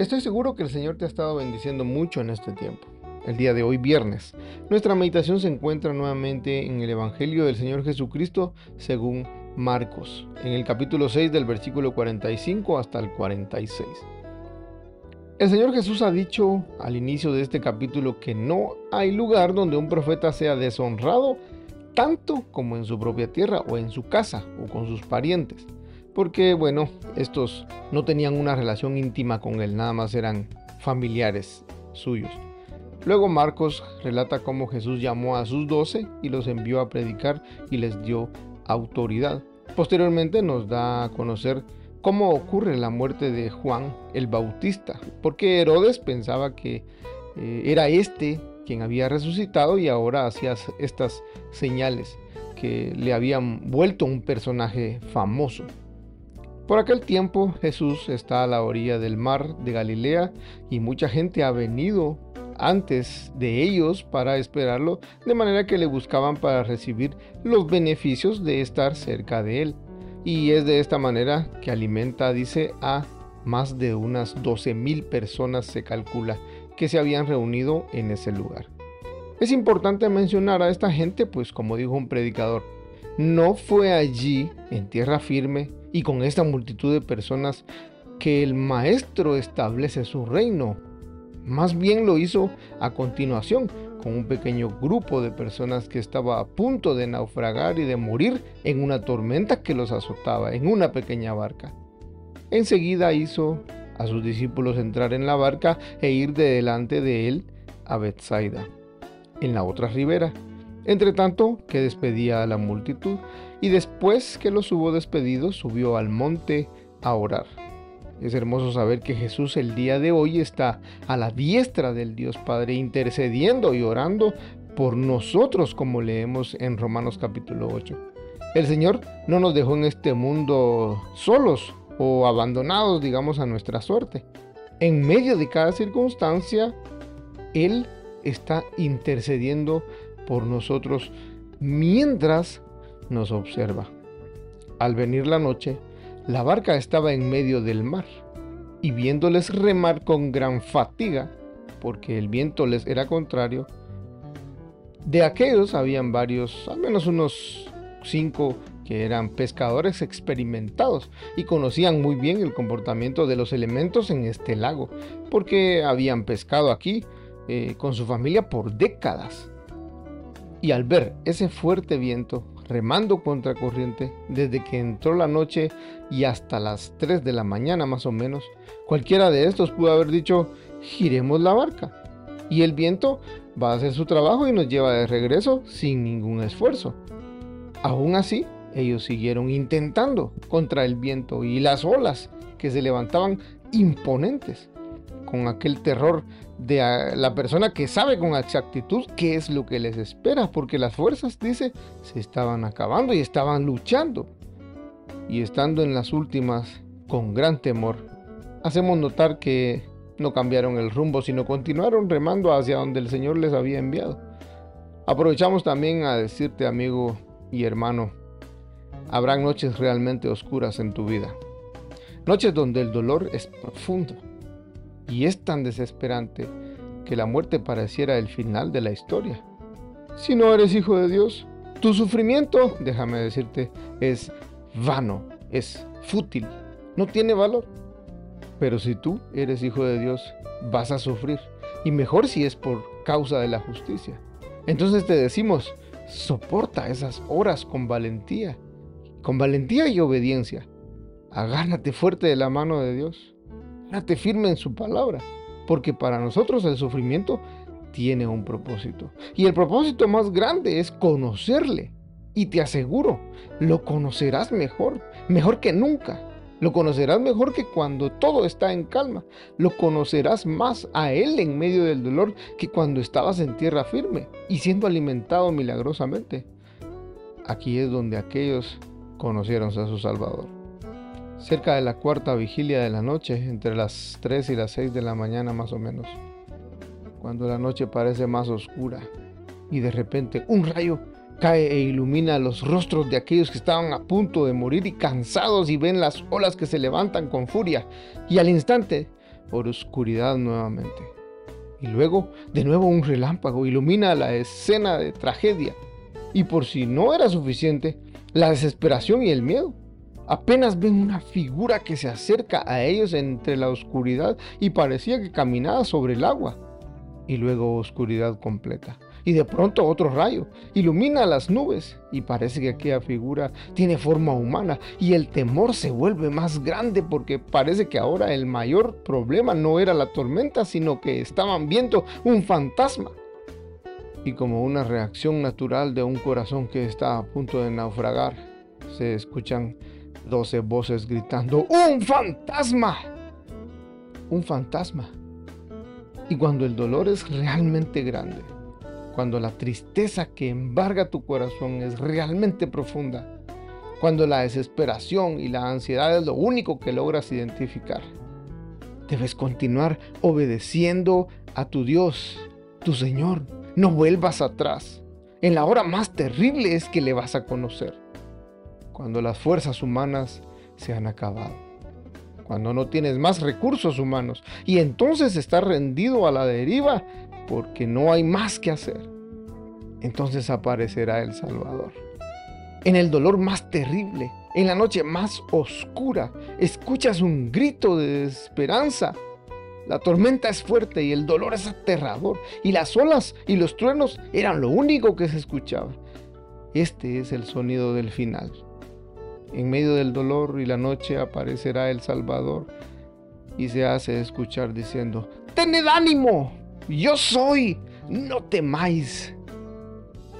Estoy seguro que el Señor te ha estado bendiciendo mucho en este tiempo. El día de hoy, viernes, nuestra meditación se encuentra nuevamente en el Evangelio del Señor Jesucristo según Marcos, en el capítulo 6 del versículo 45 hasta el 46. El Señor Jesús ha dicho al inicio de este capítulo que no hay lugar donde un profeta sea deshonrado tanto como en su propia tierra o en su casa o con sus parientes porque bueno, estos no tenían una relación íntima con él, nada más eran familiares suyos. Luego Marcos relata cómo Jesús llamó a sus doce y los envió a predicar y les dio autoridad. Posteriormente nos da a conocer cómo ocurre la muerte de Juan el Bautista, porque Herodes pensaba que eh, era este quien había resucitado y ahora hacía estas señales que le habían vuelto un personaje famoso. Por aquel tiempo Jesús está a la orilla del mar de Galilea y mucha gente ha venido antes de ellos para esperarlo, de manera que le buscaban para recibir los beneficios de estar cerca de él. Y es de esta manera que alimenta, dice, a más de unas 12 mil personas se calcula que se habían reunido en ese lugar. Es importante mencionar a esta gente, pues como dijo un predicador, no fue allí, en tierra firme, y con esta multitud de personas que el Maestro establece su reino. Más bien lo hizo a continuación, con un pequeño grupo de personas que estaba a punto de naufragar y de morir en una tormenta que los azotaba en una pequeña barca. Enseguida hizo a sus discípulos entrar en la barca e ir de delante de él a Bethsaida, en la otra ribera, entre tanto que despedía a la multitud, y después que los hubo despedidos subió al monte a orar. Es hermoso saber que Jesús el día de hoy está a la diestra del Dios Padre intercediendo y orando por nosotros como leemos en Romanos capítulo 8. El Señor no nos dejó en este mundo solos o abandonados, digamos, a nuestra suerte. En medio de cada circunstancia, Él está intercediendo por nosotros mientras nos observa. Al venir la noche, la barca estaba en medio del mar, y viéndoles remar con gran fatiga, porque el viento les era contrario, de aquellos habían varios, al menos unos cinco que eran pescadores experimentados y conocían muy bien el comportamiento de los elementos en este lago, porque habían pescado aquí eh, con su familia por décadas. Y al ver ese fuerte viento remando contra corriente desde que entró la noche y hasta las 3 de la mañana más o menos, cualquiera de estos pudo haber dicho, giremos la barca. Y el viento va a hacer su trabajo y nos lleva de regreso sin ningún esfuerzo. Aún así, ellos siguieron intentando contra el viento y las olas que se levantaban imponentes con aquel terror de la persona que sabe con exactitud qué es lo que les espera, porque las fuerzas, dice, se estaban acabando y estaban luchando. Y estando en las últimas, con gran temor, hacemos notar que no cambiaron el rumbo, sino continuaron remando hacia donde el Señor les había enviado. Aprovechamos también a decirte, amigo y hermano, habrán noches realmente oscuras en tu vida. Noches donde el dolor es profundo y es tan desesperante que la muerte pareciera el final de la historia. Si no eres hijo de Dios, tu sufrimiento, déjame decirte, es vano, es fútil, no tiene valor. Pero si tú eres hijo de Dios, vas a sufrir, y mejor si es por causa de la justicia. Entonces te decimos, soporta esas horas con valentía, con valentía y obediencia. Agárrate fuerte de la mano de Dios te firme en su palabra, porque para nosotros el sufrimiento tiene un propósito. Y el propósito más grande es conocerle. Y te aseguro, lo conocerás mejor, mejor que nunca. Lo conocerás mejor que cuando todo está en calma. Lo conocerás más a Él en medio del dolor que cuando estabas en tierra firme y siendo alimentado milagrosamente. Aquí es donde aquellos conocieron a su Salvador. Cerca de la cuarta vigilia de la noche, entre las 3 y las 6 de la mañana más o menos, cuando la noche parece más oscura y de repente un rayo cae e ilumina los rostros de aquellos que estaban a punto de morir y cansados y ven las olas que se levantan con furia y al instante por oscuridad nuevamente. Y luego de nuevo un relámpago ilumina la escena de tragedia y por si no era suficiente, la desesperación y el miedo. Apenas ven una figura que se acerca a ellos entre la oscuridad y parecía que caminaba sobre el agua. Y luego oscuridad completa y de pronto otro rayo ilumina las nubes y parece que aquella figura tiene forma humana y el temor se vuelve más grande porque parece que ahora el mayor problema no era la tormenta sino que estaban viendo un fantasma. Y como una reacción natural de un corazón que está a punto de naufragar, se escuchan doce voces gritando, ¡Un fantasma! Un fantasma. Y cuando el dolor es realmente grande, cuando la tristeza que embarga tu corazón es realmente profunda, cuando la desesperación y la ansiedad es lo único que logras identificar. Debes continuar obedeciendo a tu Dios, tu Señor. No vuelvas atrás. En la hora más terrible es que le vas a conocer. Cuando las fuerzas humanas se han acabado. Cuando no tienes más recursos humanos. Y entonces estás rendido a la deriva porque no hay más que hacer. Entonces aparecerá el Salvador. En el dolor más terrible, en la noche más oscura, escuchas un grito de esperanza. La tormenta es fuerte y el dolor es aterrador, y las olas y los truenos eran lo único que se escuchaba. Este es el sonido del final. En medio del dolor y la noche aparecerá el Salvador y se hace escuchar diciendo, Tened ánimo, yo soy, no temáis.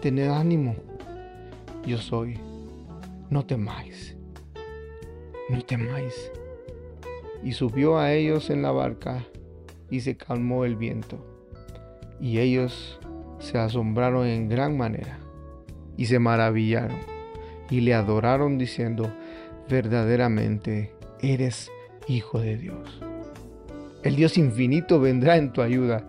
Tened ánimo, yo soy, no temáis. No temáis. Y subió a ellos en la barca y se calmó el viento. Y ellos se asombraron en gran manera y se maravillaron y le adoraron diciendo, verdaderamente eres hijo de Dios. El Dios infinito vendrá en tu ayuda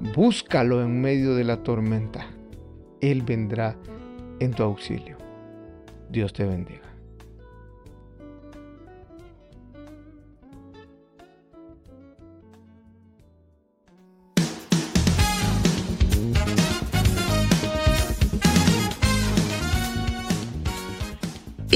Búscalo en medio de la tormenta. Él vendrá en tu auxilio. Dios te bendiga.